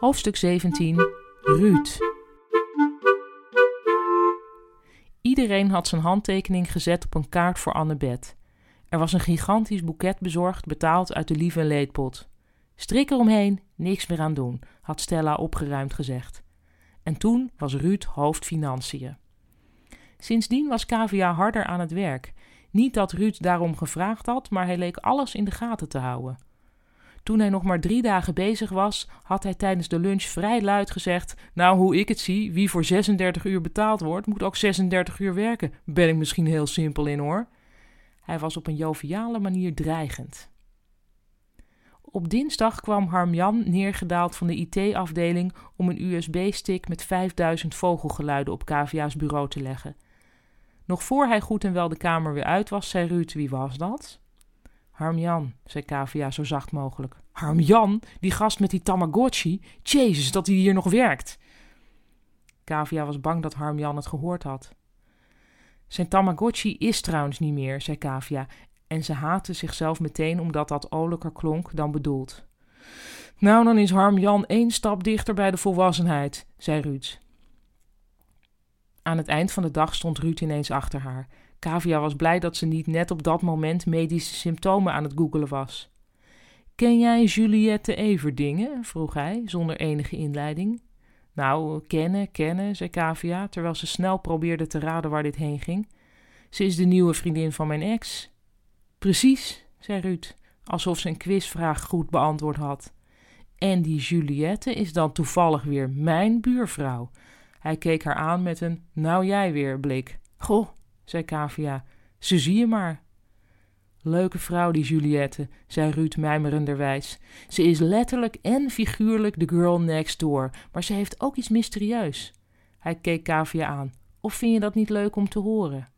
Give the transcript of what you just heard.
Hoofdstuk 17 Ruud Iedereen had zijn handtekening gezet op een kaart voor Annebeth. Er was een gigantisch boeket bezorgd, betaald uit de lieve leedpot. Strik eromheen, niks meer aan doen, had Stella opgeruimd gezegd. En toen was Ruud hoofd financiën. Sindsdien was Kavia harder aan het werk. Niet dat Ruud daarom gevraagd had, maar hij leek alles in de gaten te houden. Toen hij nog maar drie dagen bezig was, had hij tijdens de lunch vrij luid gezegd: Nou, hoe ik het zie, wie voor 36 uur betaald wordt, moet ook 36 uur werken. Ben ik misschien heel simpel in hoor. Hij was op een joviale manier dreigend. Op dinsdag kwam Harmjan neergedaald van de IT-afdeling om een USB-stick met 5000 vogelgeluiden op Kavia's bureau te leggen. Nog voor hij goed en wel de kamer weer uit was, zei Ruud: Wie was dat? Harmjan, zei Kavia zo zacht mogelijk. Harmjan? Die gast met die Tamagotchi? Jezus, dat hij hier nog werkt. Kavia was bang dat Harmjan het gehoord had. Zijn Tamagotchi is trouwens niet meer, zei Kavia, en ze haatte zichzelf meteen omdat dat olijker klonk dan bedoeld. Nou, dan is Harmjan één stap dichter bij de volwassenheid, zei Ruud. Aan het eind van de dag stond Ruud ineens achter haar. Kavia was blij dat ze niet net op dat moment medische symptomen aan het googelen was. Ken jij Juliette Everdingen? vroeg hij, zonder enige inleiding. Nou, kennen, kennen, zei Kavia, terwijl ze snel probeerde te raden waar dit heen ging. Ze is de nieuwe vriendin van mijn ex. Precies, zei Ruud, alsof ze een quizvraag goed beantwoord had. En die Juliette is dan toevallig weer mijn buurvrouw. Hij keek haar aan met een nou jij weer blik. Goh, zei Kavia, ze zie je maar. Leuke vrouw, die Juliette, zei Ruud mijmerenderwijs. Ze is letterlijk en figuurlijk de girl next door, maar ze heeft ook iets mysterieus. Hij keek Kavia aan. Of vind je dat niet leuk om te horen?